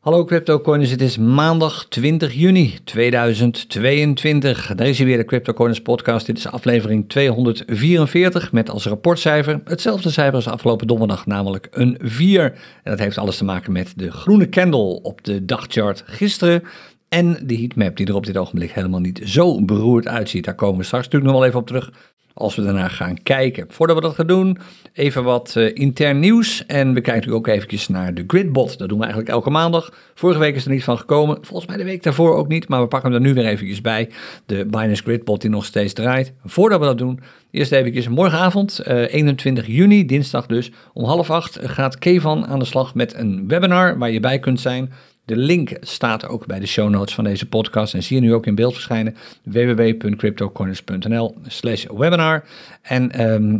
Hallo CryptoCoiners, het is maandag 20 juni 2022. Deze is weer de CryptoCoiners podcast. Dit is aflevering 244 met als rapportcijfer hetzelfde cijfer als afgelopen donderdag, namelijk een 4. En dat heeft alles te maken met de groene candle op de dagchart gisteren. En de heatmap die er op dit ogenblik helemaal niet zo beroerd uitziet. Daar komen we straks natuurlijk nog wel even op terug als we daarna gaan kijken. Voordat we dat gaan doen, even wat uh, intern nieuws. En we kijken nu ook eventjes naar de Gridbot. Dat doen we eigenlijk elke maandag. Vorige week is er niet van gekomen. Volgens mij de week daarvoor ook niet. Maar we pakken hem er nu weer eventjes bij. De Binance Gridbot die nog steeds draait. Voordat we dat doen, eerst eventjes morgenavond, uh, eh, 21 juni, dinsdag dus, om half acht gaat Kevan aan de slag met een webinar waar je bij kunt zijn. De link staat ook bij de show notes van deze podcast en zie je nu ook in beeld verschijnen www.cryptocorners.nl slash webinar. En um,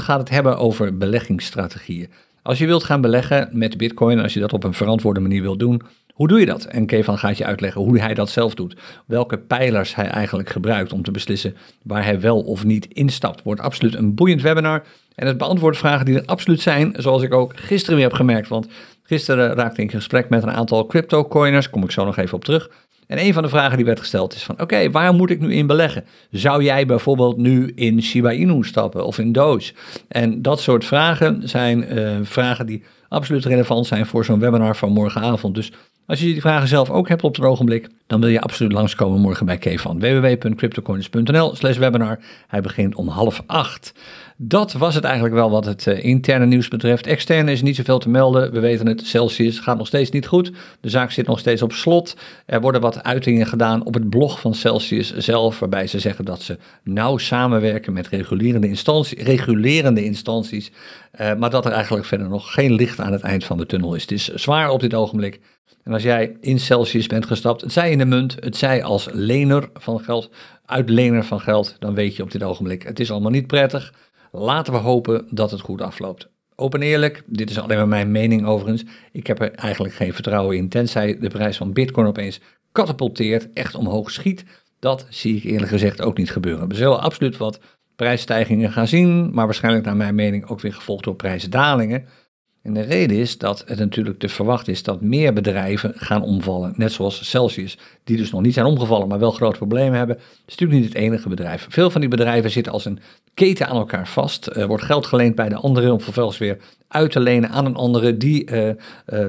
gaat het hebben over beleggingsstrategieën. Als je wilt gaan beleggen met bitcoin, als je dat op een verantwoorde manier wilt doen, hoe doe je dat? En Kevan gaat je uitleggen hoe hij dat zelf doet. Welke pijlers hij eigenlijk gebruikt om te beslissen waar hij wel of niet instapt. Wordt absoluut een boeiend webinar. En het beantwoordt vragen die er absoluut zijn, zoals ik ook gisteren weer heb gemerkt. Want Gisteren raakte ik in gesprek met een aantal crypto-coiners, kom ik zo nog even op terug. En een van de vragen die werd gesteld is van, oké, waar moet ik nu in beleggen? Zou jij bijvoorbeeld nu in Shiba Inu stappen of in Doge? En dat soort vragen zijn uh, vragen die absoluut relevant zijn voor zo'n webinar van morgenavond. Dus als je die vragen zelf ook hebt op het ogenblik, dan wil je absoluut langskomen morgen bij Kevan. www.cryptocoins.nl slash webinar. Hij begint om half acht. Dat was het eigenlijk wel wat het uh, interne nieuws betreft. Externe is niet zoveel te melden. We weten het, Celsius gaat nog steeds niet goed. De zaak zit nog steeds op slot. Er worden wat uitingen gedaan op het blog van Celsius zelf, waarbij ze zeggen dat ze nauw samenwerken met regulerende, instantie, regulerende instanties. Uh, maar dat er eigenlijk verder nog geen licht aan het eind van de tunnel is. Het is zwaar op dit ogenblik. En als jij in Celsius bent gestapt, het zij in de munt, het zij als lener van geld, uitlener van geld, dan weet je op dit ogenblik, het is allemaal niet prettig. Laten we hopen dat het goed afloopt. Open eerlijk, dit is alleen maar mijn mening overigens. Ik heb er eigenlijk geen vertrouwen in, tenzij de prijs van Bitcoin opeens katapulteert, echt omhoog schiet. Dat zie ik eerlijk gezegd ook niet gebeuren. We zullen absoluut wat prijsstijgingen gaan zien, maar waarschijnlijk naar mijn mening ook weer gevolgd door prijsdalingen. En de reden is dat het natuurlijk te verwachten is dat meer bedrijven gaan omvallen. Net zoals Celsius, die dus nog niet zijn omgevallen, maar wel grote problemen hebben. Het is natuurlijk niet het enige bedrijf. Veel van die bedrijven zitten als een keten aan elkaar vast. Er wordt geld geleend bij de andere om vervolgens weer uit te lenen aan een andere. Die, uh, uh,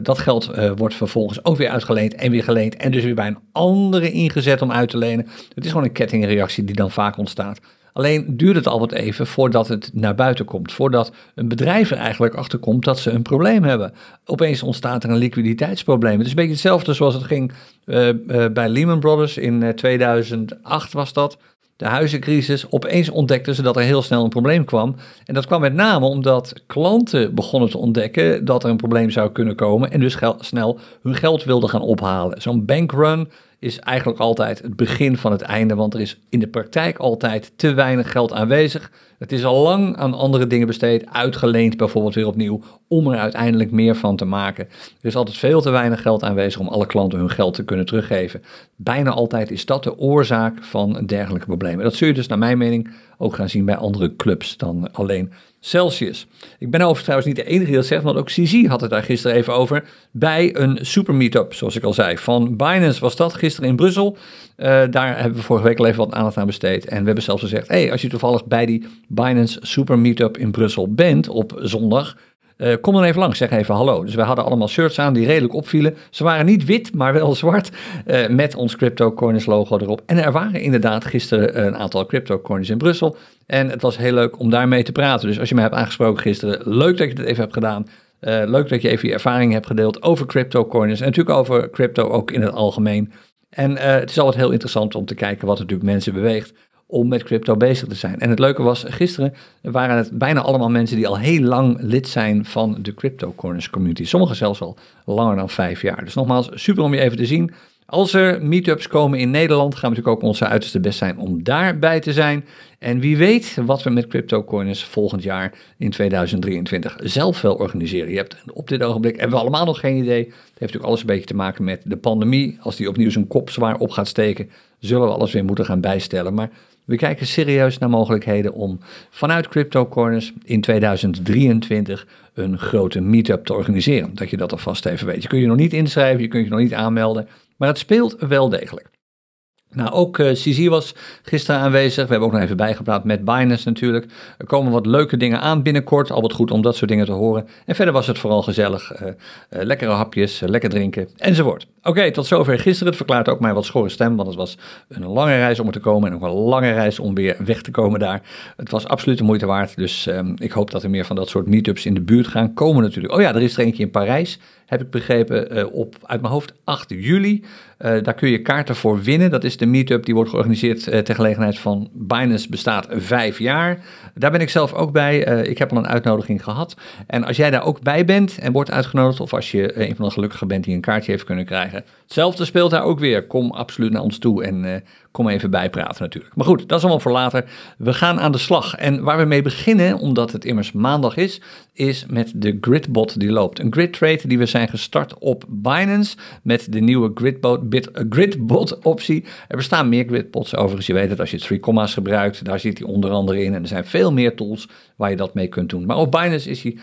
dat geld uh, wordt vervolgens ook weer uitgeleend en weer geleend. En dus weer bij een andere ingezet om uit te lenen. Het is gewoon een kettingreactie die dan vaak ontstaat. Alleen duurt het al wat even voordat het naar buiten komt. Voordat een bedrijf er eigenlijk achter komt dat ze een probleem hebben. Opeens ontstaat er een liquiditeitsprobleem. Het is een beetje hetzelfde zoals het ging uh, uh, bij Lehman Brothers in 2008 was dat de huizencrisis, opeens ontdekten ze dat er heel snel een probleem kwam. En dat kwam met name omdat klanten begonnen te ontdekken dat er een probleem zou kunnen komen en dus snel hun geld wilden gaan ophalen. Zo'n bankrun is eigenlijk altijd het begin van het einde, want er is in de praktijk altijd te weinig geld aanwezig. Het is al lang aan andere dingen besteed, uitgeleend bijvoorbeeld weer opnieuw, om er uiteindelijk meer van te maken. Er is altijd veel te weinig geld aanwezig om alle klanten hun geld te kunnen teruggeven. Bijna altijd is dat de oorzaak van dergelijke problemen. Dat zul je dus naar mijn mening ook gaan zien bij andere clubs dan alleen Celsius. Ik ben overigens trouwens niet de enige die dat zegt, want ook CZ had het daar gisteren even over bij een super meetup, zoals ik al zei. Van Binance was dat gisteren in Brussel. Uh, daar hebben we vorige week al even wat aandacht aan besteed. En we hebben zelfs gezegd, hey, als je toevallig bij die Binance super meetup in Brussel bent op zondag, uh, kom dan even langs, zeg even hallo. Dus we hadden allemaal shirts aan die redelijk opvielen. Ze waren niet wit, maar wel zwart, uh, met ons CryptoCoiners logo erop. En er waren inderdaad gisteren een aantal CryptoCoiners in Brussel. En het was heel leuk om daarmee te praten. Dus als je mij hebt aangesproken gisteren, leuk dat je dit even hebt gedaan. Uh, leuk dat je even je ervaring hebt gedeeld over CryptoCoiners en natuurlijk over crypto ook in het algemeen. En het is altijd heel interessant om te kijken wat natuurlijk mensen beweegt om met crypto bezig te zijn. En het leuke was, gisteren waren het bijna allemaal mensen die al heel lang lid zijn van de Crypto Corners community. Sommigen zelfs al langer dan vijf jaar. Dus nogmaals, super om je even te zien. Als er meetups komen in Nederland, gaan we natuurlijk ook onze uiterste best zijn om daarbij te zijn. En wie weet wat we met CryptoCoiners volgend jaar in 2023 zelf wel organiseren. Je hebt op dit ogenblik hebben we allemaal nog geen idee. Het heeft natuurlijk alles een beetje te maken met de pandemie. Als die opnieuw zijn kop zwaar op gaat steken, zullen we alles weer moeten gaan bijstellen. Maar We kijken serieus naar mogelijkheden om vanuit Crypto Corners in 2023 een grote meetup te organiseren. Dat je dat alvast even weet. Je kunt je nog niet inschrijven, je kunt je nog niet aanmelden, maar het speelt wel degelijk. Nou, ook uh, was gisteren aanwezig. We hebben ook nog even bijgepraat met Binance natuurlijk. Er komen wat leuke dingen aan binnenkort. Al wat goed om dat soort dingen te horen. En verder was het vooral gezellig. Uh, uh, lekkere hapjes, lekker drinken enzovoort. Oké, tot zover gisteren. Het verklaart ook mij wat schorre stem, want het was een lange reis om er te komen. En ook een lange reis om weer weg te komen daar. Het was absoluut de moeite waard. Dus um, ik hoop dat er meer van dat soort meetups in de buurt gaan komen natuurlijk. Oh ja, er is er eentje in Parijs heb ik begrepen, op uit mijn hoofd 8 juli. Uh, daar kun je kaarten voor winnen. Dat is de meetup die wordt georganiseerd uh, ter gelegenheid van Binance bestaat vijf jaar. Daar ben ik zelf ook bij. ik heb al een uitnodiging gehad. En als jij daar ook bij bent en wordt uitgenodigd, of als je een van de gelukkigen bent die een kaartje heeft kunnen krijgen, hetzelfde speelt daar ook weer. Kom absoluut naar ons toe en kom even bijpraten natuurlijk. Maar goed, dat is allemaal voor later. We gaan aan de slag. En waar we mee beginnen, omdat het immers maandag is, is met de Gridbot die loopt. Een grid trade die we zijn gestart op Binance met de nieuwe Gridbot, bit, Gridbot optie. Er bestaan meer Gridbots overigens. Je weet het, als je 3 commas gebruikt, daar zit hij onder andere in. En er zijn veel meer tools waar je dat mee kunt doen. Maar op Binance is hij 100%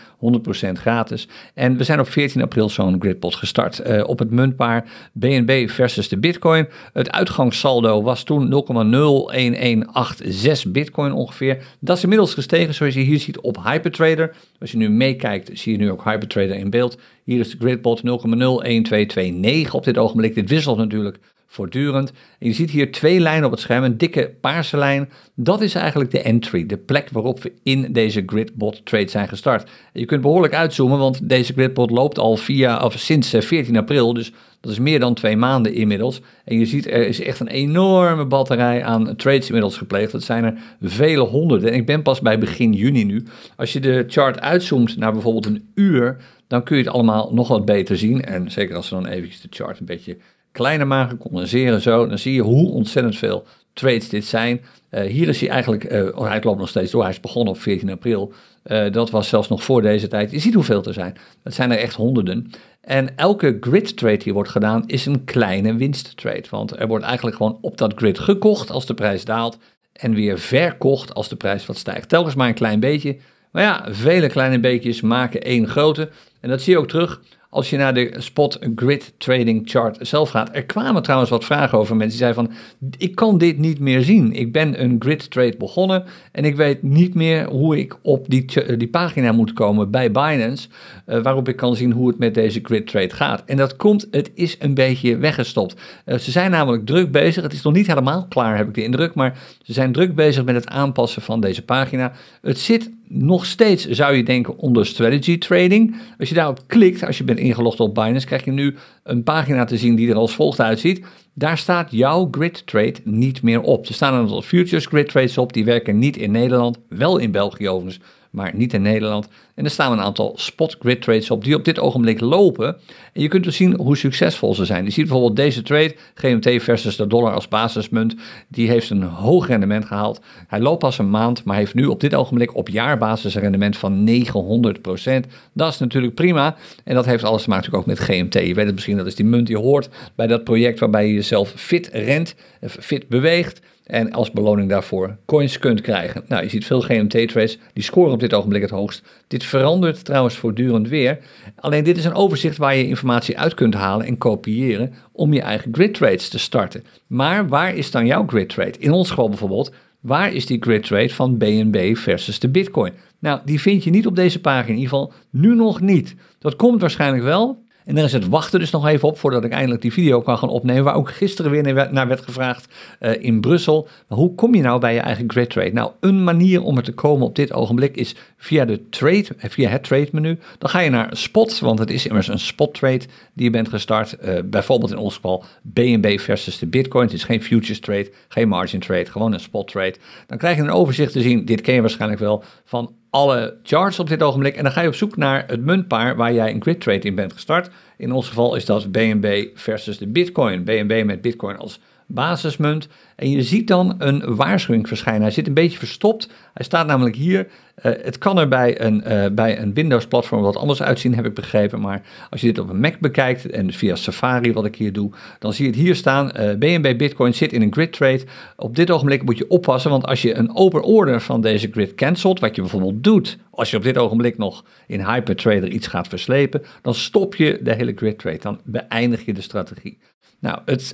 gratis. En we zijn op 14 april zo'n Gridbot gestart. Uh, op het muntpaar BNB versus de Bitcoin. Het uitgangssaldo was toen 0,01186 Bitcoin ongeveer. Dat is inmiddels gestegen, zoals je hier ziet op Hypertrader. Als je nu meekijkt, zie je nu ook Hypertrader in beeld. Hier is de gridbot 0,01229 op dit ogenblik. Dit wisselt natuurlijk voortdurend. En je ziet hier twee lijnen op het scherm, een dikke paarse lijn. Dat is eigenlijk de entry, de plek waarop we in deze gridbot trade zijn gestart. Je kunt behoorlijk uitzoomen, want deze gridbot loopt al via, of sinds 14 eh, april, dus dat is meer dan twee maanden inmiddels. En je ziet, er is echt een enorme batterij aan trades inmiddels gepleegd. Dat zijn er vele honderden. En ik ben pas bij begin juni nu. Als je de chart uitzoomt naar bijvoorbeeld een uur, dan kun je het allemaal nog wat beter zien. En zeker als we dan eventjes de chart een beetje kleiner maken, condenseren zo, dan zie je hoe ontzettend veel trades dit zijn. Uh, hier is hij eigenlijk, uh, hij loopt nog steeds door, hij is begonnen op 14 april. Uh, dat was zelfs nog voor deze tijd. Je ziet hoeveel er zijn. Het zijn er echt honderden. En elke grid trade die wordt gedaan is een kleine winsttrade. Want er wordt eigenlijk gewoon op dat grid gekocht als de prijs daalt. En weer verkocht als de prijs wat stijgt. Telkens maar een klein beetje. Maar ja, vele kleine beetjes maken één grote. En dat zie je ook terug als je naar de spot grid trading chart zelf gaat. Er kwamen trouwens wat vragen over mensen die zeiden van, ik kan dit niet meer zien. Ik ben een grid trade begonnen en ik weet niet meer hoe ik op die, die pagina moet komen bij Binance, uh, waarop ik kan zien hoe het met deze grid trade gaat. En dat komt, het is een beetje weggestopt. Uh, ze zijn namelijk druk bezig, het is nog niet helemaal klaar heb ik de indruk, maar ze zijn druk bezig met het aanpassen van deze pagina. Het zit nog steeds, zou je denken, onder strategy trading. Als je daarop klikt, als je bent ingelogd op Binance, krijg je nu een pagina te zien die er als volgt uitziet. Daar staat jouw grid trade niet meer op. Er staan een aantal futures grid trades op, die werken niet in Nederland, wel in België overigens, maar niet in Nederland. En er staan een aantal spot grid trades op die op dit ogenblik lopen. En je kunt dus zien hoe succesvol ze zijn. Je ziet bijvoorbeeld deze trade, GMT versus de dollar als basismunt. Die heeft een hoog rendement gehaald. Hij loopt pas een maand, maar heeft nu op dit ogenblik op jaarbasis een rendement van 900%. Dat is natuurlijk prima. En dat heeft alles te maken ook met GMT. Je weet het misschien, dat is die munt die hoort bij dat project waarbij je jezelf fit rent, fit beweegt en als beloning daarvoor coins kunt krijgen. Nou, je ziet veel GMT-trades, die scoren op dit ogenblik het hoogst. Dit verandert trouwens voortdurend weer. Alleen dit is een overzicht waar je informatie uit kunt halen en kopiëren om je eigen grid trades te starten. Maar waar is dan jouw grid trade? In ons geval bijvoorbeeld, waar is die grid trade van BNB versus de Bitcoin? Nou, die vind je niet op deze pagina, in ieder geval nu nog niet. Dat komt waarschijnlijk wel, en daar is het wachten dus nog even op voordat ik eindelijk die video kan gaan opnemen. Waar ook gisteren weer naar werd gevraagd uh, in Brussel. Maar hoe kom je nou bij je eigen grid trade? Nou, een manier om er te komen op dit ogenblik is via, de trade, eh, via het trade menu. Dan ga je naar spot, want het is immers een spot trade die je bent gestart. Uh, bijvoorbeeld in ons geval BNB versus de Bitcoin. Het is geen futures trade, geen margin trade, gewoon een spot trade. Dan krijg je een overzicht te zien, dit ken je waarschijnlijk wel, van alle charts op dit ogenblik. En dan ga je op zoek naar het muntpaar waar jij een grid trade in bent gestart. In ons geval is dat BNB versus de Bitcoin. BNB met Bitcoin als basismunt. En je ziet dan een waarschuwing verschijnen. Hij zit een beetje verstopt. Hij staat namelijk hier. Uh, het kan er bij een, uh, bij een Windows-platform wat anders uitzien, heb ik begrepen. Maar als je dit op een Mac bekijkt en via Safari, wat ik hier doe, dan zie je het hier staan. Uh, BNB Bitcoin zit in een grid trade. Op dit ogenblik moet je oppassen, want als je een open order van deze grid cancelt, wat je bijvoorbeeld doet als je op dit ogenblik nog in Hypertrader iets gaat verslepen, dan stop je de hele grid trade. Dan beëindig je de strategie. Nou, het,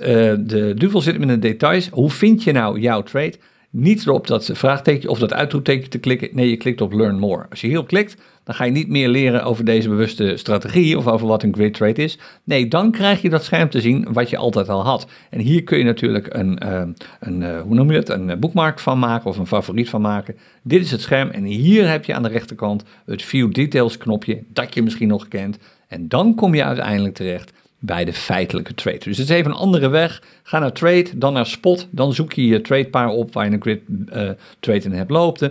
de duvel zit in de details. Hoe vind je nou jouw trade? Niet op dat vraagteken of dat uitroepteken te klikken. Nee, je klikt op Learn More. Als je hierop klikt, dan ga je niet meer leren over deze bewuste strategie of over wat een grid trade is. Nee, dan krijg je dat scherm te zien wat je altijd al had. En hier kun je natuurlijk een, uh, een uh, hoe noem je het, een bookmark van maken of een favoriet van maken. Dit is het scherm en hier heb je aan de rechterkant het View Details knopje dat je misschien nog kent. En dan kom je uiteindelijk terecht bij de feitelijke trade. Dus het is even een andere weg. Ga naar trade, dan naar spot. Dan zoek je je tradepaar op waar je een grid uh, trade in hebt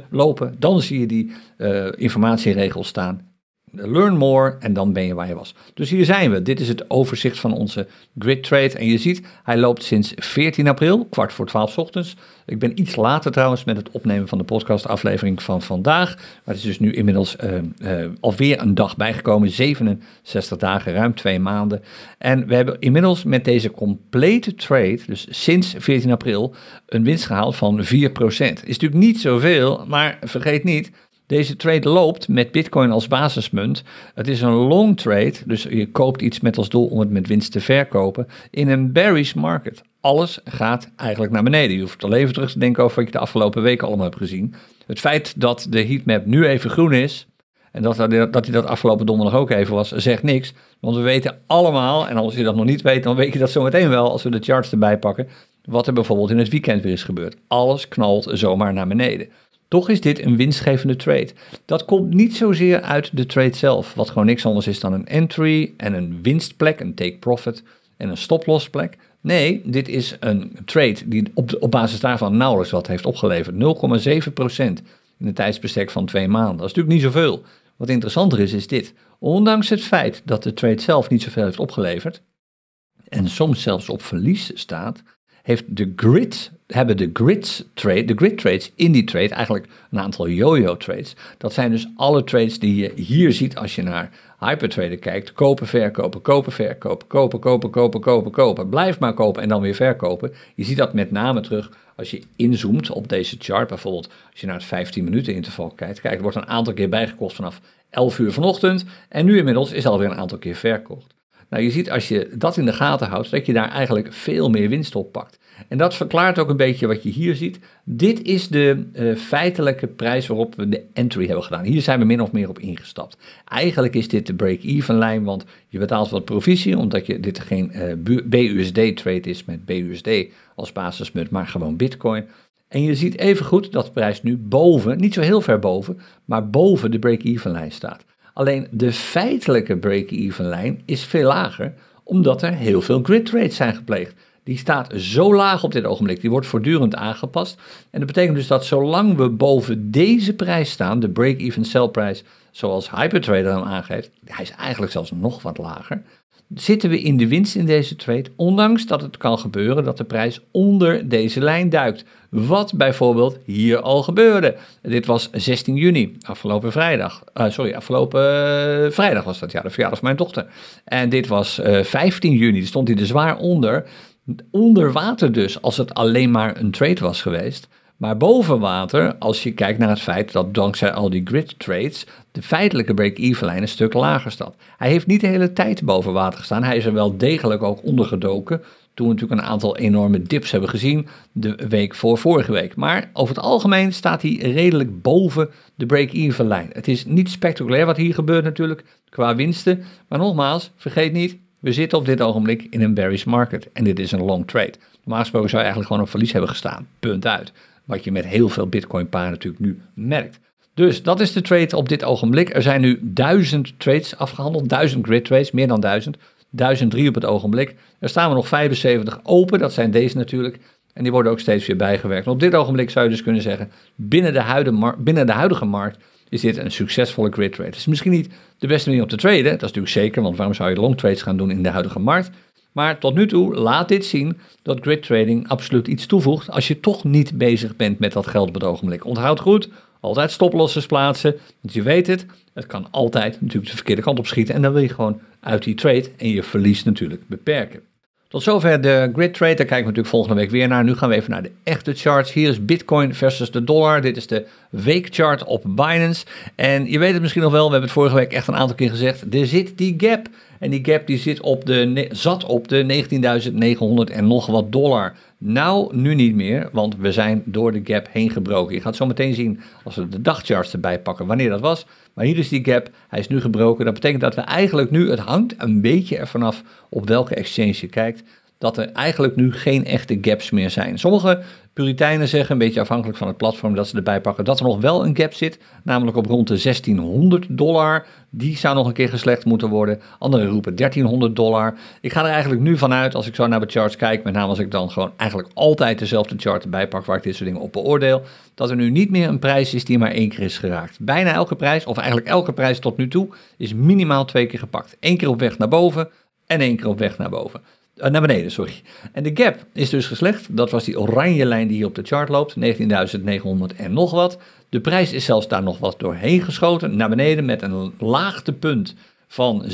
lopen. Dan zie je die uh, informatieregels staan. Learn more en dan ben je waar je was. Dus hier zijn we. Dit is het overzicht van onze grid trade. En je ziet, hij loopt sinds 14 april, kwart voor 12 ochtends. Ik ben iets later trouwens met het opnemen van de podcastaflevering van vandaag. Maar het is dus nu inmiddels uh, uh, alweer een dag bijgekomen. 67 dagen, ruim twee maanden. En we hebben inmiddels met deze complete trade, dus sinds 14 april, een winst gehaald van 4%. Is natuurlijk niet zoveel, maar vergeet niet, deze trade loopt met Bitcoin als basismunt. Het is een long trade, dus je koopt iets met als doel om het met winst te verkopen in een bearish market. Alles gaat eigenlijk naar beneden. Je hoeft al even terug te denken over wat je de afgelopen weken allemaal hebt gezien. Het feit dat de heatmap nu even groen is, en dat, dat hij dat afgelopen donderdag ook even was, zegt niks. Want we weten allemaal, en als je dat nog niet weet, dan weet je dat zometeen wel als we de charts erbij pakken, wat er bijvoorbeeld in het weekend weer is gebeurd. Alles knalt zomaar naar beneden. Toch is dit een winstgevende trade. Dat komt niet zozeer uit de trade zelf, wat gewoon niks anders is dan een entry en een winstplek, een take profit en een stop-loss plek. Nee, dit is een trade die op, op basis daarvan nauwelijks wat heeft opgeleverd. 0,7% in een tijdsbestek van twee maanden. Dat is natuurlijk niet zoveel. Wat interessanter is, is dit. Ondanks het feit dat de trade zelf niet zoveel heeft opgeleverd, en soms zelfs op verlies staat, heeft de grid, hebben de grids trade, de grid trades in die trade eigenlijk een aantal yo-yo trades. Dat zijn dus alle trades die je hier ziet als je naar hypertrader kijkt. Kopen, verkopen, kopen, verkopen, kopen, kopen, kopen, kopen, kopen. Blijf maar kopen en dan weer verkopen. Je ziet dat met name terug als je inzoomt op deze chart. Bijvoorbeeld als je naar het 15 minuten interval kijkt. Kijk, er wordt een aantal keer bijgekocht vanaf 11 uur vanochtend. En nu inmiddels is alweer een aantal keer verkocht. Nou, je ziet als je dat in de gaten houdt, dat je daar eigenlijk veel meer winst op pakt. En dat verklaart ook een beetje wat je hier ziet. Dit is de uh, feitelijke prijs waarop we de entry hebben gedaan. Hier zijn we min of meer op ingestapt. Eigenlijk is dit de break-even lijn, want je betaalt wat provisie, omdat je, dit geen uh, BUSD trade is met BUSD als basismunt, maar gewoon Bitcoin. En je ziet even goed dat de prijs nu boven, niet zo heel ver boven, maar boven de break-even lijn staat. Alleen de feitelijke break-even lijn is veel lager, omdat er heel veel grid trades zijn gepleegd. Die staat zo laag op dit ogenblik, die wordt voortdurend aangepast. En dat betekent dus dat zolang we boven deze prijs staan, de break-even sell prijs, zoals Hypertrader dan aangeeft, hij is eigenlijk zelfs nog wat lager, zitten we in de winst in deze trade, ondanks dat het kan gebeuren dat de prijs onder deze lijn duikt. Wat bijvoorbeeld hier al gebeurde. Dit was 16 juni, afgelopen vrijdag. Uh, sorry, afgelopen uh, vrijdag was dat, ja, de verjaardag van mijn dochter. En dit was uh, eh, 15 juni, stond hij er zwaar onder. Onder water dus, als het alleen maar een trade was geweest. Maar boven water, als je kijkt naar het feit dat dankzij al die grid trades de feitelijke break-even lijn een stuk lager staat. Hij heeft niet de hele tijd boven water gestaan. Hij is er wel degelijk ook ondergedoken. Toen we natuurlijk een aantal enorme dips hebben gezien de week voor vorige week. Maar over het algemeen staat hij redelijk boven de break-even lijn. Het is niet spectaculair wat hier gebeurt natuurlijk qua winsten. Maar nogmaals, vergeet niet, we zitten op dit ogenblik in een bearish market. En dit is een long trade. Normaal gesproken zou je eigenlijk gewoon op verlies hebben gestaan. Punt uit. Wat je met heel veel bitcoin paren natuurlijk nu merkt. Dus dat is de trade op dit ogenblik. Er zijn nu duizend trades afgehandeld, duizend grid trades, meer dan duizend. 1003 op het ogenblik. Er staan er nog 75 open, dat zijn deze natuurlijk. En die worden ook steeds weer bijgewerkt. op dit ogenblik zou je dus kunnen zeggen, binnen de, huidige, binnen de huidige markt is dit een succesvolle grid trade. Het is misschien niet de beste manier om te traden, dat is natuurlijk zeker, want waarom zou je long trades gaan doen in de huidige markt? Maar tot nu toe laat dit zien dat grid trading absoluut iets toevoegt als je toch niet bezig bent met dat geld op het ogenblik. Onthoud goed, Altijd stoplossers plaatsen, want je weet het, het kan altijd natuurlijk de verkeerde kant op schieten. En dan wil je gewoon uit die trade en je verlies natuurlijk beperken. Tot zover de grid trade. Daar kijken we natuurlijk volgende week weer naar. Nu gaan we even naar de echte charts. Hier is Bitcoin versus de dollar. Dit is de weekchart op Binance. En je weet het misschien nog wel, we hebben het vorige week echt een aantal keer gezegd. Er zit die gap. En die gap die zit op de, zat op de 19.900 en nog wat dollar. Nou, nu niet meer, want we zijn door de gap heen gebroken. Je gaat zo meteen zien, als we de dagcharts erbij pakken, wanneer dat was. Maar hier is die gap, hij is nu gebroken. Dat betekent dat we eigenlijk nu, het hangt een beetje ervan af op welke exchange je kijkt, dat er eigenlijk nu geen echte gaps meer zijn. Sommige Puriteinen zeggen, een beetje afhankelijk van het platform dat ze erbij pakken, dat er nog wel een gap zit, namelijk op rond de 1600 dollar. Die zou nog een keer geslecht moeten worden. Anderen roepen 1300 dollar. Ik ga er eigenlijk nu vanuit, als ik zo naar de charts kijk, met name als ik dan gewoon eigenlijk altijd dezelfde chart erbij pak waar ik dit soort dingen op beoordeel, dat er nu niet meer een prijs is die maar één keer is geraakt. Bijna elke prijs, of eigenlijk elke prijs tot nu toe, is minimaal twee keer gepakt. Eén keer op weg naar boven en één keer op weg naar boven. Uh, naar beneden, sorry. En de gap is dus geslecht. Dat was die oranje lijn die hier op de chart loopt. 19.900 en nog wat. De prijs is zelfs daar nog wat doorheen geschoten. Naar beneden met een laagtepunt van 17.592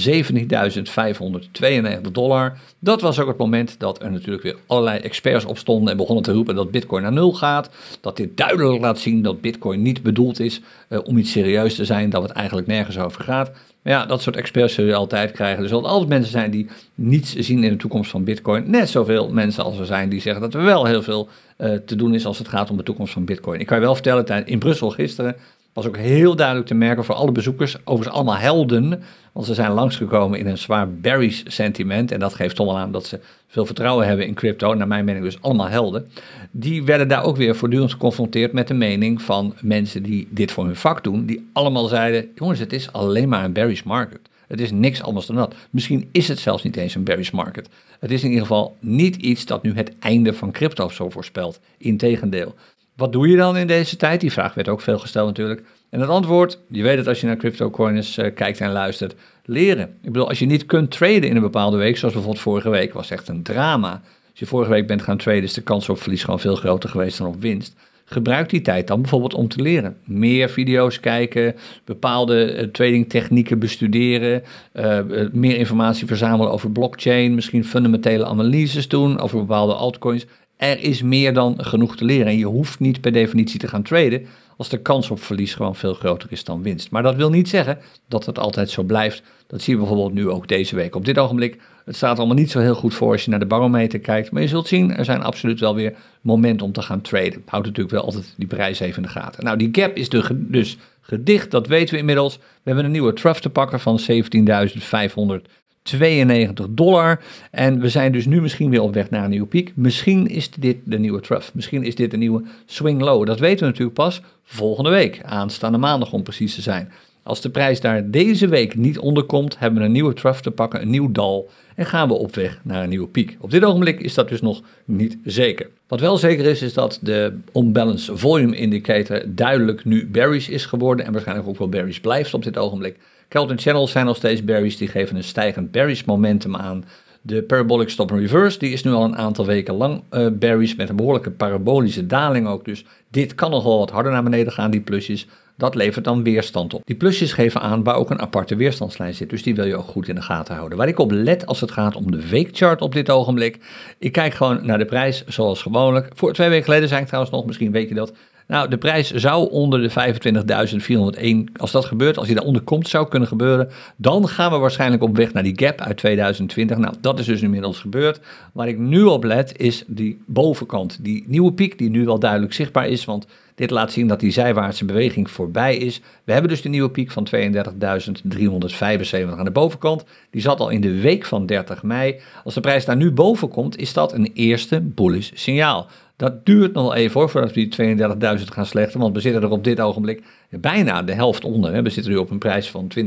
dollar. Dat was ook het moment dat er natuurlijk weer allerlei experts opstonden en begonnen te roepen dat Bitcoin naar nul gaat. Dat dit duidelijk laat zien dat Bitcoin niet bedoeld is uh, om iets serieus te zijn, dat het eigenlijk nergens over gaat. Ja, dat soort experts zul je altijd krijgen. Er zullen altijd mensen zijn die niets zien in de toekomst van Bitcoin. Net zoveel mensen als er zijn die zeggen dat er wel heel veel uh, te doen is als het gaat om de toekomst van Bitcoin. Ik kan je wel vertellen, in Brussel gisteren was ook heel duidelijk te merken voor alle bezoekers, overigens allemaal helden, want ze zijn langsgekomen in een zwaar bearish sentiment en dat geeft toch wel aan dat ze veel vertrouwen hebben in crypto, naar mijn mening dus allemaal helden. Die werden daar ook weer voortdurend geconfronteerd met de mening van mensen die dit voor hun vak doen, die allemaal zeiden, jongens het is alleen maar een bearish market. Het is niks anders dan dat. Misschien is het zelfs niet eens een bearish market. Het is in ieder geval niet iets dat nu het einde van crypto zo voorspelt. Integendeel. Wat doe je dan in deze tijd? Die vraag werd ook veel gesteld natuurlijk. En het antwoord, je weet het als je naar CryptoCoins uh, kijkt en luistert, leren. Ik bedoel, als je niet kunt traden in een bepaalde week, zoals bijvoorbeeld vorige week, was echt een drama. Als je vorige week bent gaan traden, is de kans op verlies gewoon veel groter geweest dan op winst. Gebruik die tijd dan bijvoorbeeld om te leren. Meer video's kijken, bepaalde uh, trading technieken bestuderen, uh, meer informatie verzamelen over blockchain, misschien fundamentele analyses doen over bepaalde altcoins er is meer dan genoeg te leren. En je hoeft niet per definitie te gaan traden als de kans op verlies gewoon veel groter is dan winst. Maar dat wil niet zeggen dat het altijd zo blijft. Dat zien we bijvoorbeeld nu ook deze week. Op dit ogenblik, het staat allemaal niet zo heel goed voor als je naar de barometer kijkt. Maar je zult zien, er zijn absoluut wel weer momenten om te gaan traden. Houdt natuurlijk wel altijd die prijs even in de gaten. Nou, die gap is dus gedicht, dat weten we inmiddels. We hebben een nieuwe trough te pakken van 17.500 92 dollar. En we zijn dus nu misschien weer op weg naar een nieuwe piek. Misschien is dit de nieuwe trough. Misschien is dit de nieuwe swing low. Dat weten we natuurlijk pas volgende week, aanstaande maandag om precies te zijn. Als de prijs daar deze week niet onder komt, hebben we een nieuwe trough te pakken, een nieuw dal. En gaan we op weg naar een nieuwe piek. Op dit ogenblik is dat dus nog niet zeker. Wat wel zeker is, is dat de unbalanced volume indicator duidelijk nu bearish is geworden. En waarschijnlijk ook wel bearish blijft op dit ogenblik. Kelton Channels zijn nog steeds berries, die geven een stijgend bearish momentum aan. De Parabolic Stop Reverse die is nu al een aantal weken lang uh, met een behoorlijke parabolische daling ook. Dus dit kan nog wel wat harder naar beneden gaan, die plusjes. Dat levert dan weerstand op. Die plusjes geven aan waar ook een aparte weerstandslijn zit. Dus die wil je ook goed in de gaten houden. Waar ik op let als het gaat om de weekchart op dit ogenblik. Ik kijk gewoon naar de prijs zoals gewoonlijk. Voor twee weken geleden zei ik trouwens nog, misschien weet je dat. Nou, de prijs zou onder de 25.401, als dat gebeurt, als die daaronder komt, zou kunnen gebeuren, dan gaan we waarschijnlijk op weg naar die gap uit 2020. Nou, dat is dus inmiddels gebeurd. Waar ik nu op let, is die bovenkant, die nieuwe piek, die nu wel duidelijk zichtbaar is, want dit laat zien dat die zijwaartse beweging voorbij is. We hebben dus de nieuwe piek van 32.375 aan de bovenkant. Die zat al in de week van 30 mei. Als de prijs daar nu boven komt, is dat een eerste bullish signaal. Dat duurt nog even hoor, voordat we die 32.000 gaan slechten. Want we zitten er op dit ogenblik bijna de helft onder. We zitten nu op een prijs van 20.000.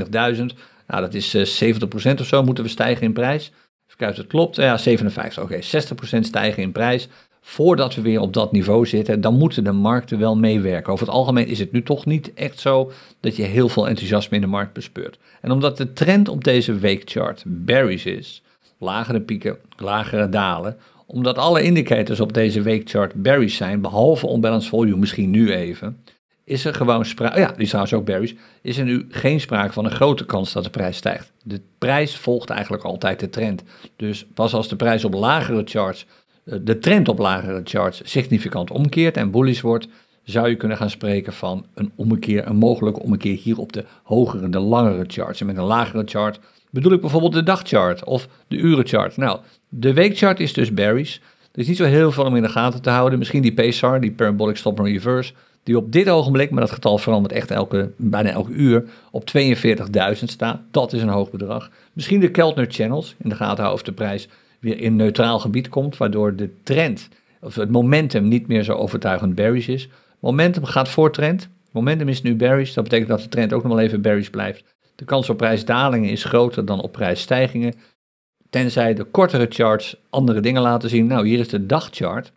Nou, dat is uh, eh, 70% of zo moeten we stijgen in prijs. Even kijken of het klopt. Ja, 57. Oké, 60% stijgen in prijs. Voordat we weer op dat niveau zitten, dan moeten de markten wel meewerken. Over het algemeen is het nu toch niet echt zo dat je heel veel enthousiasme in de markt bespeurt. En omdat de trend op deze weekchart bearish is, lagere pieken, lagere dalen, omdat alle indicators op deze weekchart bearish zijn, behalve onbalanced volume misschien nu even, is er gewoon sprake, ja, die is trouwens ook bearish, is er nu geen sprake van een grote kans dat de prijs stijgt. De prijs volgt eigenlijk altijd de trend. Dus pas als de prijs op lagere charts, de trend op lagere charts significant omkeert en bullish wordt, zou je kunnen gaan spreken van een ommekeer, een mogelijke ommekeer hier op de hogere, de langere charts. En met een lagere chart bedoel ik bijvoorbeeld de dagchart of de urenchart. Nou, de weekchart is dus bearish. Er is niet zo heel veel om in de gaten te houden. Misschien die PSAR, die Parabolic Stop and Reverse, die op dit ogenblik, maar dat getal verandert echt elke, bijna elke uur, op 42.000 staat. Dat is een hoog bedrag. Misschien de Keltner Channels, in de gaten houden of de prijs weer in neutraal gebied komt, waardoor de trend, of het momentum niet meer zo overtuigend bearish is. Momentum gaat voor trend. Momentum is nu bearish, dat betekent dat de trend ook nog wel even bearish blijft. De kans op prijsdalingen is groter dan op prijsstijgingen. Tenzij de kortere charts andere dingen laten zien. Nou, hier is de dagchart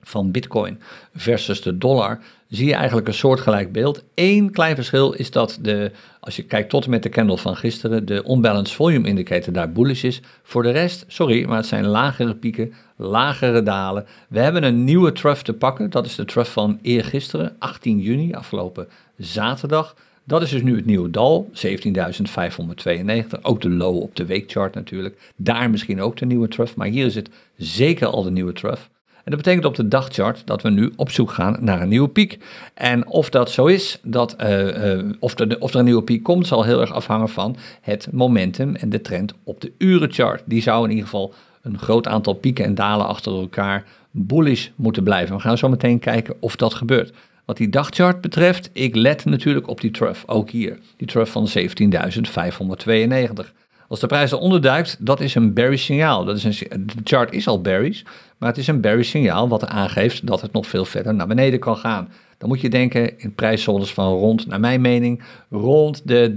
van Bitcoin versus de dollar. Zie je eigenlijk een soortgelijk beeld. Eén klein verschil is dat de, als je kijkt tot met de candle van gisteren, de unbalanced volume indicator daar bullish is. Voor de rest, sorry, maar het zijn lagere pieken, lagere dalen. We hebben een nieuwe trough te pakken. Dat is de trough van eergisteren, 18 juni, afgelopen zaterdag. Dat is dus nu het nieuwe dal, 17.592. Ook de low op de weekchart natuurlijk. Daar misschien ook de nieuwe trough, maar hier is het zeker al de nieuwe trough. En dat betekent op de dagchart dat we nu op zoek gaan naar een nieuwe piek. En of dat zo is, dat, uh, uh, of, er, of er een nieuwe piek komt, zal heel erg afhangen van het momentum en de trend op de urenchart. Die zou in ieder geval een groot aantal pieken en dalen achter elkaar bullish moeten blijven. We gaan zo meteen kijken of dat gebeurt. Wat die dagchart betreft, ik let natuurlijk op die trough, ook hier. Die trough van 17.592. Als de prijs eronder duikt, dat is een bearish signaal. Dat is een, de chart is al bearish, maar het is een bearish signaal wat aangeeft dat het nog veel verder naar beneden kan gaan. Dan moet je denken in prijszones van rond, naar mijn mening, rond de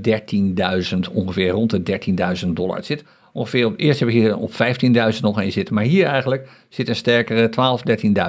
13.000, ongeveer rond de 13.000 dollar. Het zit ongeveer eerst heb ik hier op 15.000 nog een zitten, maar hier eigenlijk zit een sterkere 12,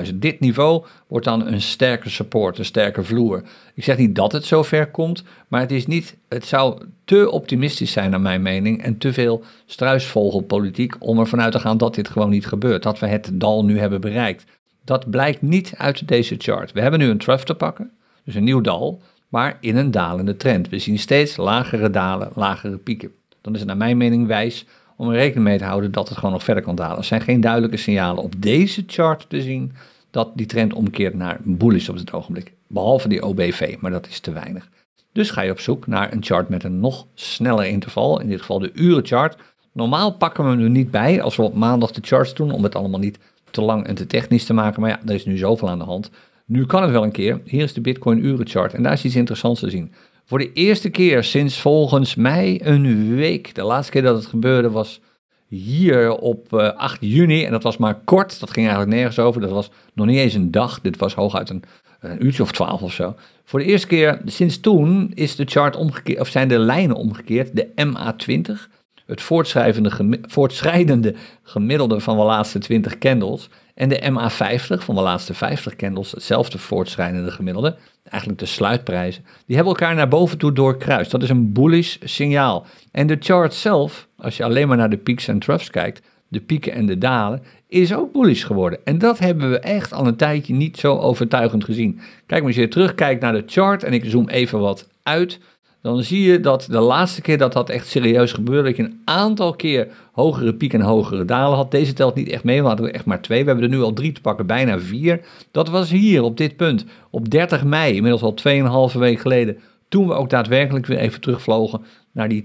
13.000. Dit niveau wordt dan een sterke support, een sterke vloer. Ik zeg niet dat het zover komt, maar het is niet, het zou te optimistisch zijn naar mijn mening en te veel struisvogelpolitiek om ervan uit te gaan dat dit gewoon niet gebeurt, dat we het dal nu hebben bereikt. Dat blijkt niet uit deze chart. We hebben nu een trough te pakken, dus een nieuw dal, maar in een dalende trend. We zien steeds lagere dalen, lagere pieken. Dan is het naar mijn mening wijs om er rekening mee te houden dat het gewoon nog verder kan dalen. Er zijn geen duidelijke signalen op deze chart te zien dat die trend omkeert naar bullish op het ogenblik. Behalve die OBV, maar dat is te weinig. Dus ga je op zoek naar een chart met een nog sneller interval, in dit geval de urenchart. Normaal pakken we hem er niet bij als we op maandag de charts doen, om het allemaal niet te lang en te technisch te maken. Maar ja, er is nu zoveel aan de hand. Nu kan het wel een keer. Hier is de Bitcoin urenchart en daar is iets interessants te zien. Voor de eerste keer sinds volgens mij een week. De laatste keer dat het gebeurde was hier op 8 eh, juni. En dat was maar kort. Dat ging eigenlijk nergens over. Dat was nog niet eens een dag. Dit was hooguit een, uurtje of twaalf of zo. Voor de eerste keer sinds toen is de chart omgekeerd, of zijn de lijnen omgekeerd. De MA20, het voortschrijdende gemiddelde van de laatste 20 candles. En de MA50 van de laatste 50 candles, hetzelfde voortschrijdende gemiddelde, eigenlijk de sluitprijzen, die hebben elkaar naar boven toe doorkruist. Dat is een bullish signaal. En de chart zelf, als je alleen maar naar de peaks en troughs kijkt, de pieken en de dalen, is ook bullish geworden. En dat hebben we echt al een tijdje niet zo overtuigend gezien. Kijk, maar als je terugkijkt naar de chart en ik zoom even wat uit, dan zie je dat de laatste keer dat dat echt serieus gebeurde, dat je een aantal keer hogere pieken en hogere dalen had. Deze telt niet echt mee, we hadden echt maar twee. We hebben er nu al drie te pakken, bijna vier. Dat was hier, op dit punt, op 30 mei, inmiddels al 2,5 week geleden, toen we ook daadwerkelijk weer even terugvlogen naar die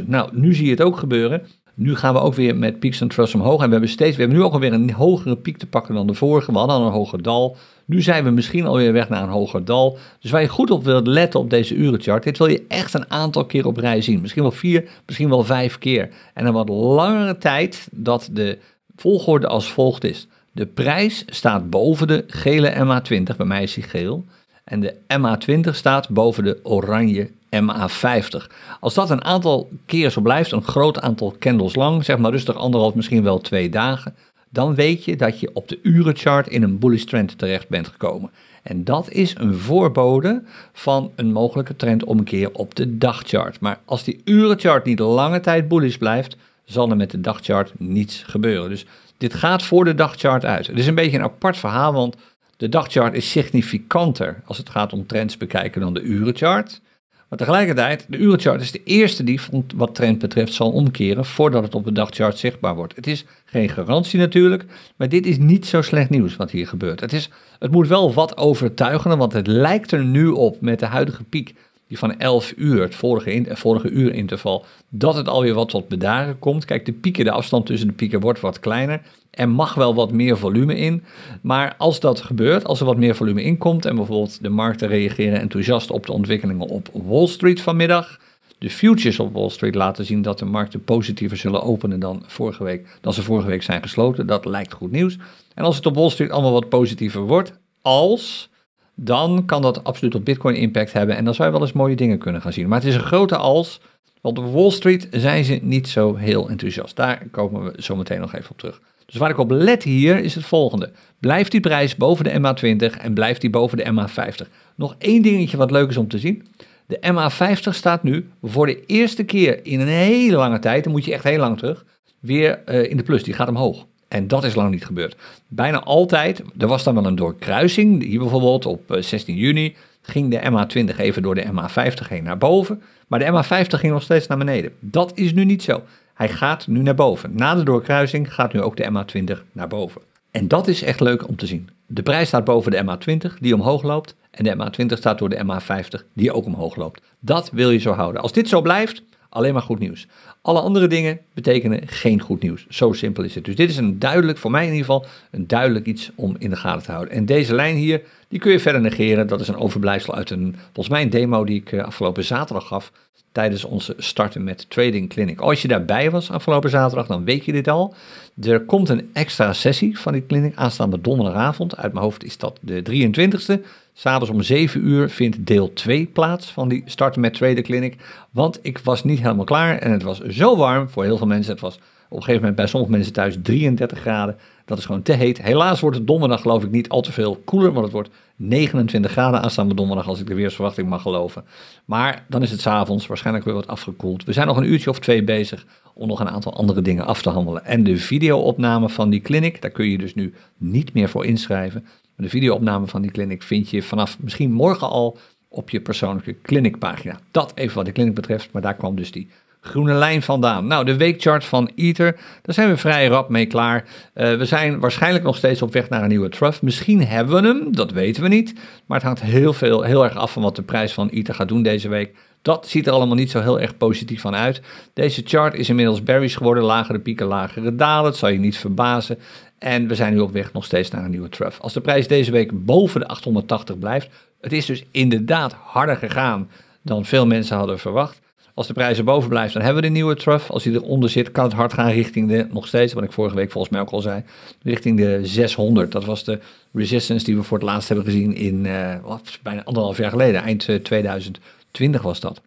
32.000. Nou, nu zie je het ook gebeuren. Nu gaan we ook weer met peaks en troughs omhoog. En we hebben, steeds, we hebben nu ook alweer een hogere piek te pakken dan de vorige. We hadden al een hoger dal. Nu zijn we misschien alweer weg naar een hoger dal. Dus waar je goed op wilt letten op deze urenchart, dit wil je echt een aantal keer op rij zien. Misschien wel vier, misschien wel vijf keer. En een wat langere tijd dat de volgorde als volgt is. De prijs staat boven de gele MA20, bij mij is die geel. En de MA20 staat boven de oranje MA50. Als dat een aantal keer zo blijft, een groot aantal candles lang, zeg maar rustig anderhalf, misschien wel twee dagen, dan weet je dat je op de urenchart in een bullish trend terecht bent gekomen. En dat is een voorbode van een mogelijke trendomkeer op de dagchart. Maar als die urenchart niet lange tijd bullish blijft, zal er met de dagchart niets gebeuren. Dus dit gaat voor de dagchart uit. Het is een beetje een apart verhaal, want De dagchart is significanter als het gaat om trends bekijken dan de urenchart. Maar tegelijkertijd, de urenchart is de eerste die wat trend betreft zal omkeren voordat het op de dagchart zichtbaar wordt. Het is geen garantie natuurlijk, maar dit is niet zo slecht nieuws wat hier gebeurt. Het, is, het moet wel wat overtuigender, want het lijkt er nu op met de huidige piek die van 11 uur, het vorige, in, vorige uurinterval, dat het alweer wat tot bedaren komt. Kijk, de pieken, de afstand tussen de pieken wordt wat kleiner. Er mag wel wat meer volume in. Maar als dat gebeurt, als er wat meer volume in komt en bijvoorbeeld de markten reageren enthousiast op de ontwikkelingen op Wall Street vanmiddag. De futures op Wall Street laten zien dat de markten positiever zullen openen dan, vorige week, dan ze vorige week zijn gesloten. Dat lijkt goed nieuws. En als het op Wall Street allemaal wat positiever wordt, als dan kan dat absoluut op Bitcoin impact hebben en dan zou je wel eens mooie dingen kunnen gaan zien. Maar het is een grote als, want op Wall Street zijn ze niet zo heel enthousiast. Daar komen we zo meteen nog even op terug. Dus waar ik op let hier is het volgende. Blijft die prijs boven de MA20 en blijft die boven de MA50. Nog één dingetje wat leuk is om te zien. De MA50 staat nu voor de eerste keer in een hele lange tijd, dan moet je echt heel lang terug, weer uh, in de plus. Die gaat omhoog. En dat is lang niet gebeurd. Bijna altijd, er was dan wel een doorkruising. Hier bijvoorbeeld op 16 eh, juni ging de MA20 even door de MA50 heen naar boven. Maar de MA50 ging nog steeds naar beneden. Dat is nu niet zo. Hij gaat nu naar boven. Na de doorkruising gaat nu ook de MA20 naar boven. En dat is echt leuk om te zien. De prijs staat boven de MA20, die omhoog loopt. En de MA20 staat door de MA50, die ook omhoog loopt. Dat wil je zo houden. Als dit zo blijft, alleen maar goed nieuws. Alle andere dingen betekenen geen goed nieuws. Zo simpel is het. Dus dit is een duidelijk, voor mij in ieder geval, een duidelijk iets om in de gaten te houden. En deze lijn hier, die kun je verder negeren. Dat is een overblijfsel uit een, volgens mij een demo die ik eh, afgelopen zaterdag gaf tijdens onze starten met Trading Clinic. Als je daarbij was afgelopen zaterdag, dan weet je dit al. Er komt een extra sessie van die clinic aanstaande donderdagavond. Uit mijn hoofd is dat de 23e. S'avonds om 7 uur vindt deel 2 plaats van die starten met Trading Clinic. Want ik was niet helemaal klaar en het was zo warm voor heel veel mensen. Het was op een gegeven moment bij sommige mensen thuis 33 graden. Dat is gewoon te heet. Helaas wordt het donderdag geloof ik niet al te veel koeler, want het wordt 29 graden aanstaande donderdag als ik de weersverwachting mag geloven. Maar dan is het s'avonds waarschijnlijk weer wat afgekoeld. We zijn nog een uurtje of twee bezig om nog een aantal andere dingen af te handelen. En de videoopname van die clinic, daar kun je dus nu niet meer voor inschrijven. De videoopname van die clinic vind je vanaf misschien morgen al op je persoonlijke clinicpagina. Dat even wat de clinic betreft, maar daar kwam dus die groene lijn vandaan. Nou, de weekchart van Ether, daar zijn we vrij rap mee klaar. Uh, we zijn waarschijnlijk nog steeds op weg naar een nieuwe trough. Misschien hebben we hem, dat weten we niet. Maar het hangt heel, veel, heel erg af van wat de prijs van Ether gaat doen deze week. Dat ziet er allemaal niet zo heel erg positief van uit. Deze chart is inmiddels bearish geworden, lagere pieken, lagere dalen. Dat zal je niet verbazen. En we zijn nu op weg nog steeds naar een nieuwe trough. Als de prijs deze week boven de 880 blijft, het is dus inderdaad harder gegaan dan veel mensen hadden verwacht. Als de prijs erboven blijft, dan hebben we de nieuwe trough. Als hij eronder zit, kan het hard gaan richting de, nog steeds, wat ik vorige week volgens mij ook al zei, richting de 600. Dat was de resistance die we voor het laatst hebben gezien in uh, bijna anderhalf jaar geleden, eind 2020 was dat.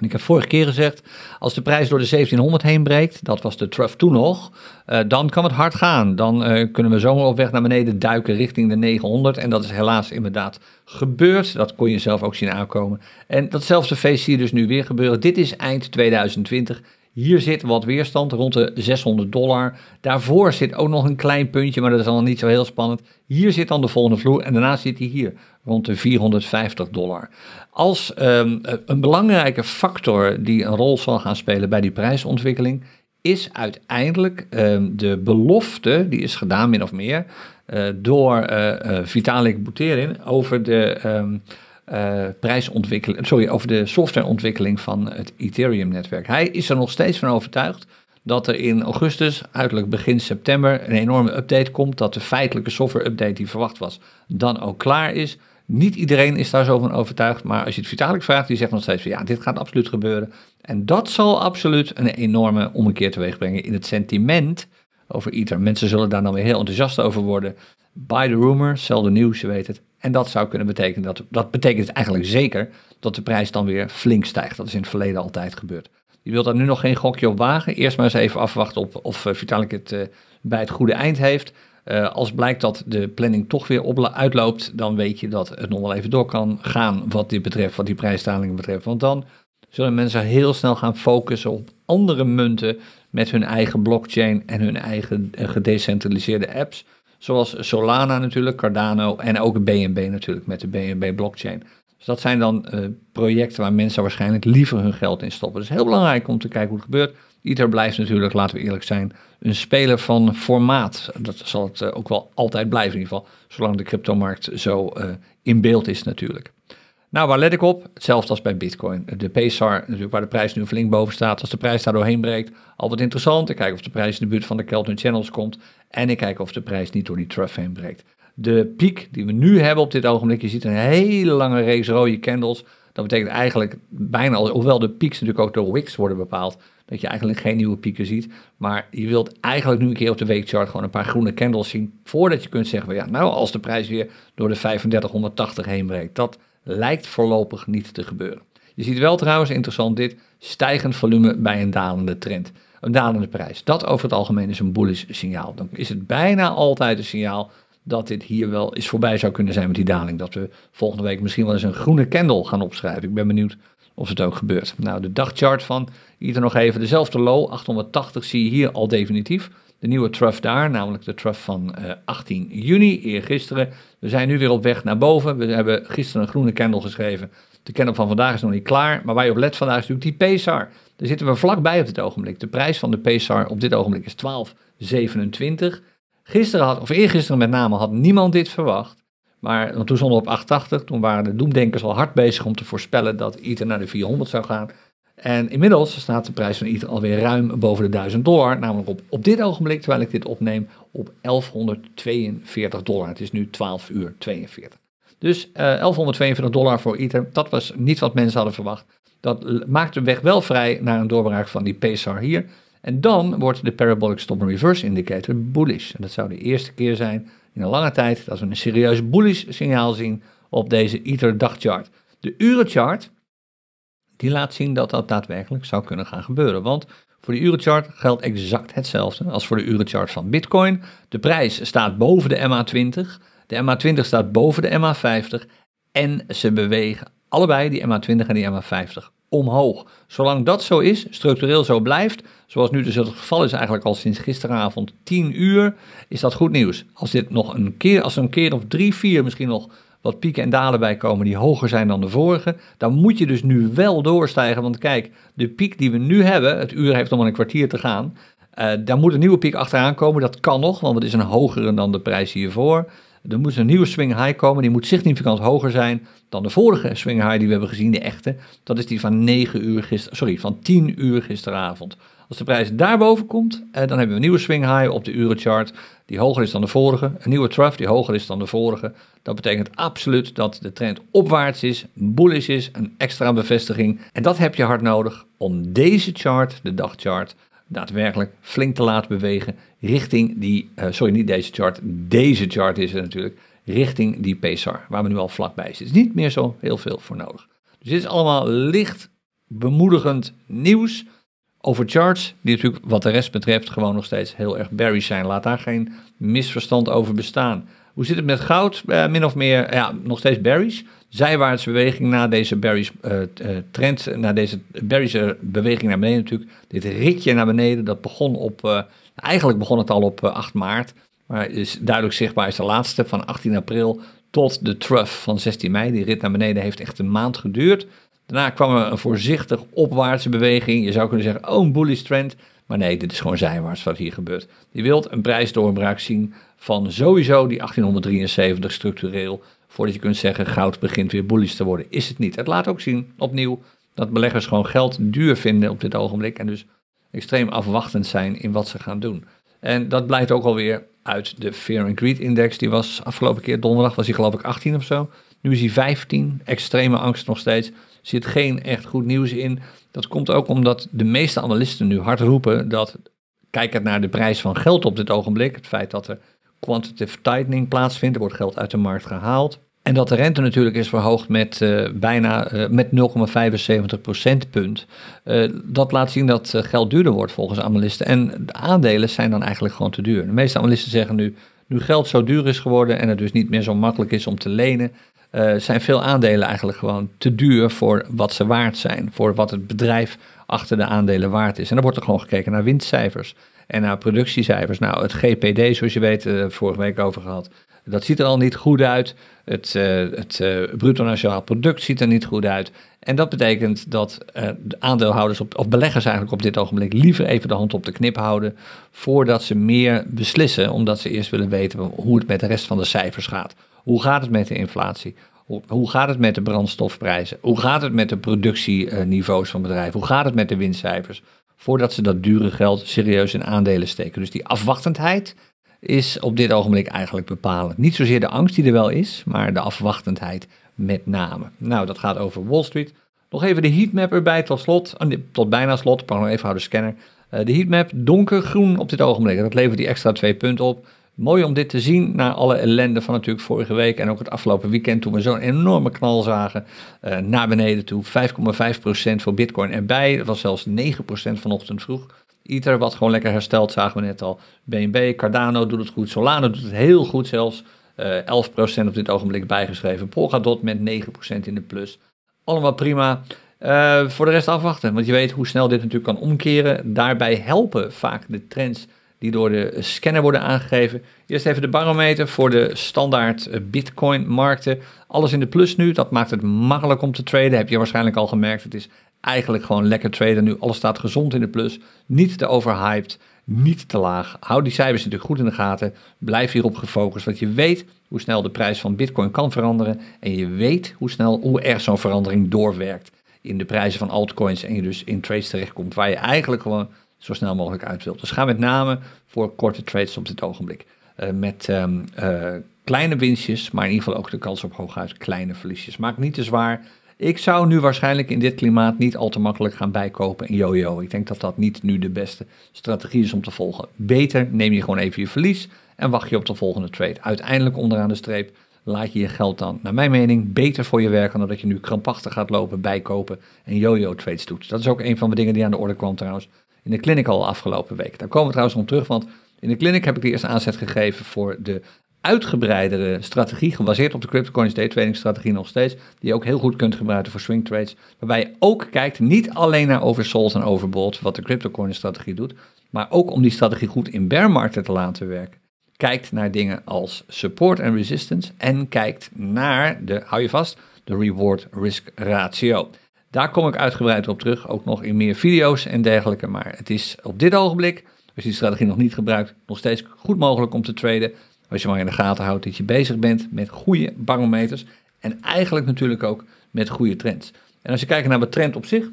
Ik heb vorige keer gezegd, als de prijs door de 1700 heen breekt, dat was de trough toen nog, uh, dan kan het hard gaan. Dan uh, kunnen we zomaar op weg naar beneden duiken richting de 900. En dat is helaas inderdaad gebeurd. Dat kon je zelf ook zien aankomen. En datzelfde feest zie je dus nu weer gebeuren. Dit is eind 2020. Hier zit wat weerstand rond de 600 dollar. Daarvoor zit ook nog een klein puntje, maar dat is al niet zo heel spannend. Hier zit dan de volgende vloer en daarna zit hij hier rond de 450 dollar. Als um, een belangrijke factor die een rol zal gaan spelen bij die prijsontwikkeling, is uiteindelijk um, de belofte, die is gedaan min of meer, uh, door uh, uh, Vitalik Buterin over de um, prijsontwikkeling, sorry, over de softwareontwikkeling van het Ethereum-netwerk. Hij is er nog steeds van overtuigd dat er in augustus, uiterlijk begin september, een enorme update komt, dat de feitelijke software-update die verwacht was, dan ook klaar is. Niet iedereen is daar zo van overtuigd, maar als je het Vitalik vraagt, die zegt nog steeds van ja, dit gaat absoluut gebeuren. En dat zal absoluut een enorme ommekeer teweeg brengen in het sentiment over Ether. Mensen zullen daar dan weer heel enthousiast over worden. By the rumor, the news, je weet het. En dat zou kunnen betekenen, dat, dat betekent eigenlijk zeker dat de prijs dan weer flink stijgt. Dat is in het verleden altijd gebeurd. Je wilt daar nu nog geen gokje op wagen. Eerst maar eens even afwachten op, of uh, Vitalik het uh, bij het goede eind heeft. Uh, als blijkt dat de planning toch weer op, uitloopt, dan weet je dat het nog wel even door kan gaan wat dit betreft, wat die prijsdalingen betreft. Want dan zullen mensen heel snel gaan focussen op andere munten met hun eigen blockchain en hun eigen gedecentraliseerde apps Zoals Solana natuurlijk, Cardano en ook BNB natuurlijk met de BNB blockchain. Dus dat zijn dan uh, projecten waar mensen waarschijnlijk liever hun geld in stoppen. Dus heel belangrijk om te kijken hoe het gebeurt. Ether blijft natuurlijk, laten we eerlijk zijn, een speler van formaat. Dat zal het uh, ook wel altijd blijven in ieder geval, zolang de cryptomarkt zo uh, in beeld is natuurlijk. Nou, waar let ik op? Hetzelfde als bij Bitcoin. De PSAR, natuurlijk waar de prijs nu flink boven staat. Als de prijs daar doorheen breekt, altijd interessant. Ik kijk of de prijs in de buurt van de Kelton Channels komt. En ik kijk of de prijs niet door die trough heen breekt. De piek die we nu hebben op dit ogenblik, je ziet een hele lange reeks rode candles. Dat betekent eigenlijk bijna, hoewel de pieks natuurlijk ook door wicks worden bepaald, dat je eigenlijk geen nieuwe pieken ziet. Maar je wilt eigenlijk nu een keer op de weekchart gewoon een paar groene candles zien, voordat je kunt zeggen, ja, nou als de prijs weer door de 3580 heen breekt. Dat lijkt voorlopig niet te gebeuren. Je ziet wel trouwens, interessant dit, stijgend volume bij een dalende trend. Een dalende prijs. Dat over het algemeen is een bullish signaal. Dan is het bijna altijd een signaal dat dit hier wel eens voorbij zou kunnen zijn met die daling. Dat we volgende week misschien wel eens een groene candle gaan opschrijven. Ik ben benieuwd of het ook gebeurt. Nou, de dagchart van hier nog even dezelfde low, 880 zie je hier al definitief. De nieuwe trough daar, namelijk de trough van uh, 18 juni, eergisteren. We zijn nu weer op weg naar boven. We hebben gisteren een groene candle geschreven. De candle van vandaag is nog niet klaar, maar waar je op let vandaag is natuurlijk die PSAR. Daar zitten we vlakbij op dit ogenblik. De prijs van de PSAR op dit ogenblik is 12,27. Gisteren had, of eergisteren met name, had niemand dit verwacht. Maar toen stonden we op 880, toen waren de doemdenkers al hard bezig om te voorspellen dat Ether naar de 400 zou gaan. En inmiddels staat de prijs van Ether alweer ruim boven de 1000 dollar, namelijk op, op dit ogenblik, terwijl ik dit opneem, op 1142 dollar. Het is nu 12 uur 42. Dus uh, eh, 1142 dollar voor Ether, dat was niet wat mensen hadden verwacht. Dat maakt de weg wel vrij naar een doorbraak van die PSAR hier. En dan wordt de Parabolic Stop and Reverse Indicator bullish. En dat zou de eerste keer zijn in een lange tijd dat we een serieus bullish signaal zien op deze Ether dagchart. De urenchart, die laat zien dat dat daadwerkelijk zou kunnen gaan gebeuren. Want voor de urenchart geldt exact hetzelfde als voor de urenchart van Bitcoin. De prijs staat boven de MA20, de MA20 staat boven de MA50 en ze bewegen allebei, die MA20 en die MA50, omhoog. Zolang dat zo is, structureel zo blijft, zoals nu dus het geval is eigenlijk al sinds gisteravond 10 uur, is dat goed nieuws. Als dit nog een keer, als een keer of drie, vier misschien nog wat pieken en dalen bij komen die hoger zijn dan de vorige, dan moet je dus nu wel doorstijgen. Want kijk, de piek die we nu hebben, het uur heeft nog maar een kwartier te gaan, uh, daar moet een nieuwe piek achteraan komen. Dat kan nog, want het is een hogere dan de prijs hiervoor. Er moet een nieuwe swing high komen, die moet significant hoger zijn dan de vorige swing high die we hebben gezien, de echte. Dat is die van 9 uur gister, sorry, van 10 uur gisteravond. Als de prijs daarboven komt, eh, dan hebben we een nieuwe swing high op de urenchart die hoger is dan de vorige. Een nieuwe trough die hoger is dan de vorige. Dat betekent absoluut dat de trend opwaarts is, bullish is, een extra bevestiging. En dat heb je hard nodig om deze chart, de dagchart, daadwerkelijk flink te laten bewegen richting die, uh, sorry niet deze chart, deze chart is natuurlijk, richting die PSAR, waar we nu al vlakbij zitten. Er is niet meer zo heel veel voor nodig. Dus dit is allemaal licht bemoedigend nieuws over charts, die natuurlijk wat de rest betreft gewoon nog steeds heel erg bearish zijn. Laat daar geen misverstand over bestaan. Hoe zit het met goud? Uh, min of meer, ja, nog steeds bearish. Zijwaartse beweging na deze bearish uh, trend, na deze bearish beweging naar beneden natuurlijk. Dit ritje naar beneden, dat begon op, eigenlijk begon het al op 8 maart. Maar is duidelijk zichtbaar is de laatste van 18 april tot de trough van 16 mei. Die rit naar beneden heeft echt een maand geduurd. Daarna kwam er een voorzichtig opwaartse beweging. Je zou kunnen zeggen, oh, een bullish trend. Maar nee, dit is gewoon zijwaarts wat hier gebeurt. Je wilt een prijsdoorbraak zien van sowieso die 1873 structureel. Voordat je kunt zeggen, goud begint weer bullish te worden. Is het niet. Het laat ook zien, opnieuw, dat beleggers gewoon geld duur vinden op dit ogenblik. En dus extreem afwachtend zijn in wat ze gaan doen. En dat blijkt ook alweer uit de Fear and Greed Index. Die was afgelopen keer donderdag, was hij geloof ik 18 of zo. Nu is hij 15. Extreme angst nog steeds. Zit geen echt goed nieuws in. Dat komt ook omdat de meeste analisten nu hard roepen dat, kijkend naar de prijs van geld op dit ogenblik, het feit dat er quantitative tightening plaatsvindt, er wordt geld uit de markt gehaald. En dat de rente natuurlijk is verhoogd met uh, bijna uh, met 0,75 procentpunt. Uh, dat laat zien dat geld duurder wordt volgens analisten. En de aandelen zijn dan eigenlijk gewoon te duur. De meeste analisten zeggen nu, nu geld zo duur is geworden en het dus niet meer zo makkelijk is om te lenen, zijn veel aandelen eigenlijk gewoon te duur voor wat ze waard zijn. Voor wat het bedrijf achter de aandelen waard is. En dan wordt er gewoon gekeken naar winstcijfers. en naar productiecijfers. Nou, het GPD, zoals je weet, uh, vorige week over gehad. Dat ziet er al niet goed uit. Het, uh, het bruto nationaal product ziet er niet goed uit. En dat betekent dat de aandeelhouders of beleggers eigenlijk op dit ogenblik liever even de hand op de knip houden voordat ze meer beslissen, omdat ze eerst willen weten hoe het met de rest van de cijfers gaat. Hoe gaat het met de inflatie? Hoe, gaat het met de brandstofprijzen? Hoe gaat het met de productieniveaus van bedrijven? Hoe gaat het met de winstcijfers? Voordat ze dat dure geld serieus in aandelen steken. Dus die afwachtendheid is op dit ogenblik eigenlijk bepalend. Niet zozeer de angst die er wel is, maar de afwachtendheid met name. Nou, dat gaat over Wall Street. Nog even de heatmap erbij tot slot, oh, tot bijna slot, pak nog even houden scanner. Uh, de heatmap donkergroen op dit ogenblik. Dat levert die extra twee punten op. Mooi om dit te zien na alle ellende van natuurlijk vorige week en ook het afgelopen weekend toen we zo'n enorme knal zagen uh, naar beneden toe. 5,5% voor Bitcoin erbij. Dat was zelfs 9% vanochtend vroeg. Ether wat gewoon lekker hersteld, zagen we net al. BNB, Cardano doet het goed, Solana doet het heel goed zelfs. Uh, eh, 11% op dit ogenblik bijgeschreven. Polkadot met 9% in de plus. Allemaal prima. Uh, voor de rest afwachten, want je weet hoe snel dit natuurlijk kan omkeren. Daarbij helpen vaak de trends die door de scanner worden aangegeven. Eerst even de barometer voor de standaard eh, Bitcoin-markten. Alles in de plus nu, dat maakt het makkelijk om te traden. Heb je waarschijnlijk al gemerkt. Het is eigenlijk gewoon lekker traden nu. Alles staat gezond in de plus. Niet te overhyped, niet te laag. Hou die cijfers natuurlijk goed in de gaten. Blijf hierop gefocust, want je weet hoe snel de prijs van Bitcoin kan veranderen. En je weet hoe snel, hoe erg zo'n verandering doorwerkt in de prijzen van altcoins. En je dus in trades terechtkomt waar je eigenlijk gewoon zo snel mogelijk uit wilt. Dus ga met name voor korte trades op dit ogenblik. Uh, met um, uh, kleine winstjes, maar in ieder geval ook de kans op hooguit kleine verliesjes. Maak niet te zwaar. Ik zou nu waarschijnlijk in dit klimaat niet al te makkelijk gaan bijkopen in yo-yo. Ik denk dat dat niet nu de beste strategie is om te volgen. Beter neem je gewoon even je verlies en wacht je op de volgende trade. Uiteindelijk onderaan de streep laat je je geld dan, naar mijn mening, beter voor je werken dan dat je nu krampachtig gaat lopen, bijkopen en yo-yo trades doet. Dat is ook een van de dingen die aan de orde kwam trouwens in de clinic al afgelopen week. Daar komen we trouwens om terug, want in de clinic heb ik de eerste aanzet gegeven voor de uitgebreidere strategie, gebaseerd op de CryptoCoins day trading strategie nog steeds, die je ook heel goed kunt gebruiken voor swing trades, waarbij je ook kijkt niet alleen naar oversold en overbought, wat de CryptoCoins strategie doet, maar ook om die strategie goed in bearmarkten te laten werken. Kijkt naar dingen als support en resistance en kijkt naar de, hou je vast, de reward-risk ratio. Daar kom ik uitgebreid op terug, ook nog in meer video's en dergelijke. Maar het is op dit ogenblik, als je die strategie nog niet gebruikt, nog steeds goed mogelijk om te traden. Als je maar in de gaten houdt dat je bezig bent met goede barometers. En eigenlijk natuurlijk ook met goede trends. En als je kijkt naar de trend op zich,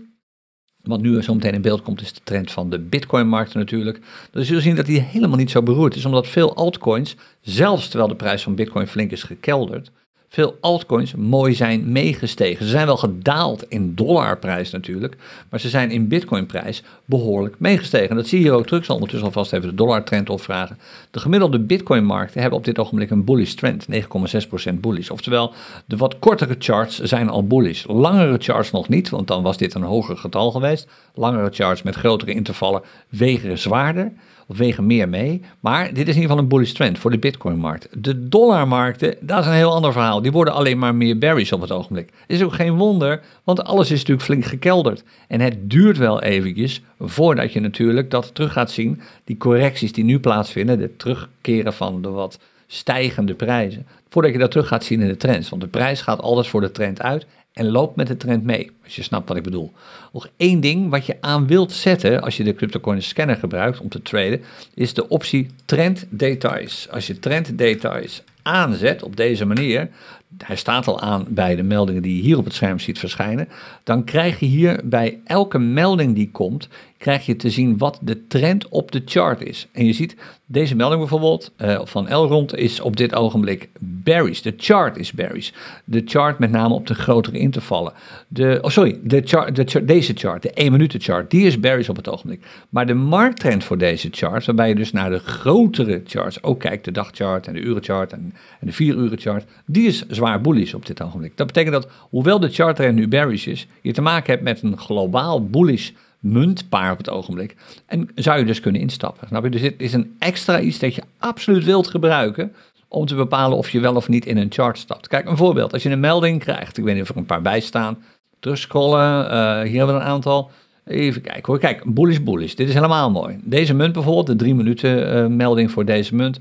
wat nu zo meteen in beeld komt, is de trend van de Bitcoin-markt natuurlijk. Dan zul je zien dat die helemaal niet zo beroerd is, omdat veel altcoins, zelfs terwijl de prijs van Bitcoin flink is gekelderd, veel altcoins mooi zijn meegestegen. Ze zijn wel gedaald in dollarprijs natuurlijk, maar ze zijn in bitcoinprijs behoorlijk meegestegen. Dat zie je hier ook terug. Ik zal ondertussen alvast even de dollartrend opvragen. De gemiddelde bitcoinmarkten hebben op dit ogenblik een bullish trend, 9,6% bullish. Oftewel, de wat kortere charts zijn al bullish. Langere charts nog niet, want dan was dit een hoger getal geweest. Langere charts met grotere intervallen wegen zwaarder wegen meer mee. Maar dit is in ieder geval een bullish trend voor de Bitcoin-markt. De dollarmarkten, dat is een heel ander verhaal. Die worden alleen maar meer bearish op het ogenblik. Is ook geen wonder, want alles is natuurlijk flink gekelderd. En het duurt wel eventjes voordat je natuurlijk dat terug gaat zien. Die correcties die nu plaatsvinden, de terugkeren van de wat stijgende prijzen. Voordat je dat terug gaat zien in de trends. Want de prijs gaat altijd voor de trend uit en loopt met de trend mee, als je snapt wat ik bedoel. Nog één ding wat je aan wilt zetten als je de CryptoCoin scanner gebruikt om te traden, is de optie Trend Details. Als je Trend Details aanzet op deze manier, hij staat al aan bij de meldingen die je hier op het scherm ziet verschijnen, dan krijg je hier bij elke melding die komt, krijg je te zien wat de trend op de chart is. En je ziet deze melding bijvoorbeeld uh, van Elrond is op dit ogenblik bearish. De chart is bearish. De chart met name op de grotere intervallen. De, oh sorry, de chart, de deze chart, de 1 minuten chart, die is bearish op het ogenblik. Maar de markttrend voor deze chart, waarbij je dus naar de grotere charts ook kijkt, de dagchart en de urenchart en, en de 4 uren chart, die is zwaar bullish op dit ogenblik. Dat betekent dat, hoewel de charttrend nu bearish is, je te maken hebt met een globaal bullish muntpaar op het ogenblik. En zou je dus kunnen instappen. Je? Dus dit is een extra iets dat je absoluut wilt gebruiken om te bepalen of je wel of niet in een chart stapt. Kijk, een voorbeeld. Als je een melding krijgt, ik weet niet of er een paar bij staan, terugscrollen, uh, hier hebben we een aantal. Even kijken hoor. Kijk, bullish, bullish. Dit is helemaal mooi. Deze munt bijvoorbeeld, de drie minuten uh, melding voor deze munt,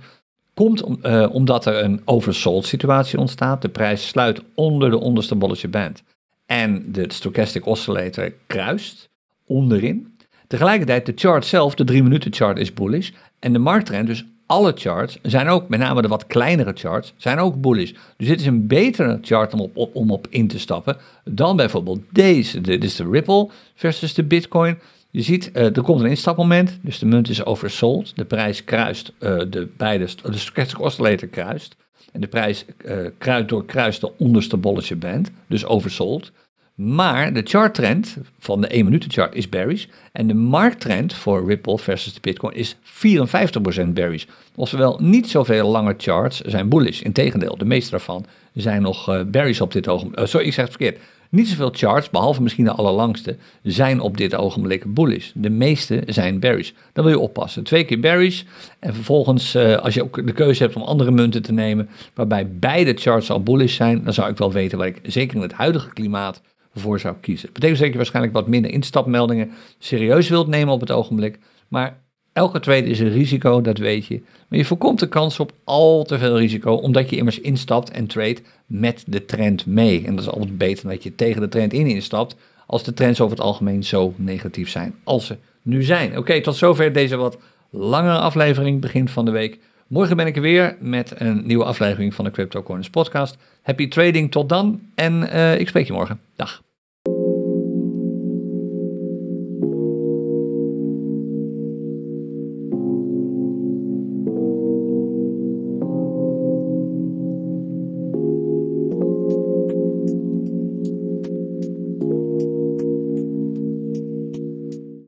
komt om, uh, omdat er een oversold situatie ontstaat. De prijs sluit onder de onderste bolletje band. En de stochastic oscillator kruist onderin. Tegelijkertijd, de chart zelf, de drie minuten chart, is bullish. En de markttrend, dus alle charts, zijn ook, met name de wat kleinere charts, zijn ook bullish. Dus dit is een betere chart om op, om op in te stappen dan bijvoorbeeld deze. Dit is de Ripple versus de Bitcoin. Je ziet, uh, er komt een instapmoment, dus de munt is oversold. De prijs kruist, uh, de beide, de stochastic oscillator kruist. En de prijs uh, kruist doorkruist de onderste bolletje band, dus oversold. Maar de charttrend van de 1 minuten chart is bearish. En de markttrend voor Ripple versus de Bitcoin is 54% bearish. Oftewel, niet zoveel lange charts zijn bullish. Integendeel, de meeste daarvan zijn nog uh, bearish op dit ogenblik. Uh, sorry, ik zeg het verkeerd. Niet zoveel charts, behalve misschien de allerlangste, zijn op dit ogenblik bullish. De meeste zijn bearish. Dan wil je oppassen. Twee keer bearish. En vervolgens, uh, als je ook de keuze hebt om andere munten te nemen, waarbij beide charts al bullish zijn, dan zou ik wel weten waar ik zeker in het huidige klimaat voor zou kiezen. Dat betekent dat je waarschijnlijk wat minder instapmeldingen serieus wilt nemen op het ogenblik. Maar elke trade is een risico, dat weet je. Maar je voorkomt de kans op al te veel risico, omdat je immers instapt en trade met de trend mee. En dat is altijd beter dat je tegen de trend in instapt, als de trends over het algemeen zo negatief zijn als ze nu zijn. Oké, tot zover deze wat langere aflevering, begin van de week. Morgen ben ik er weer met een nieuwe aflevering van de Crypto podcast. Happy trading tot dan en uh, ik spreek je morgen. Dag.